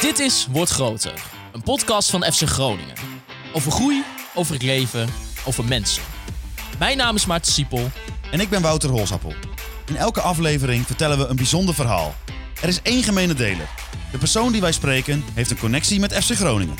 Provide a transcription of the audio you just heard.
Dit is Word Groter. Een podcast van FC Groningen. Over groei, over het leven, over mensen. Mijn naam is Maarten Siepel. En ik ben Wouter Holsappel. In elke aflevering vertellen we een bijzonder verhaal. Er is één gemene deler. De persoon die wij spreken heeft een connectie met FC Groningen.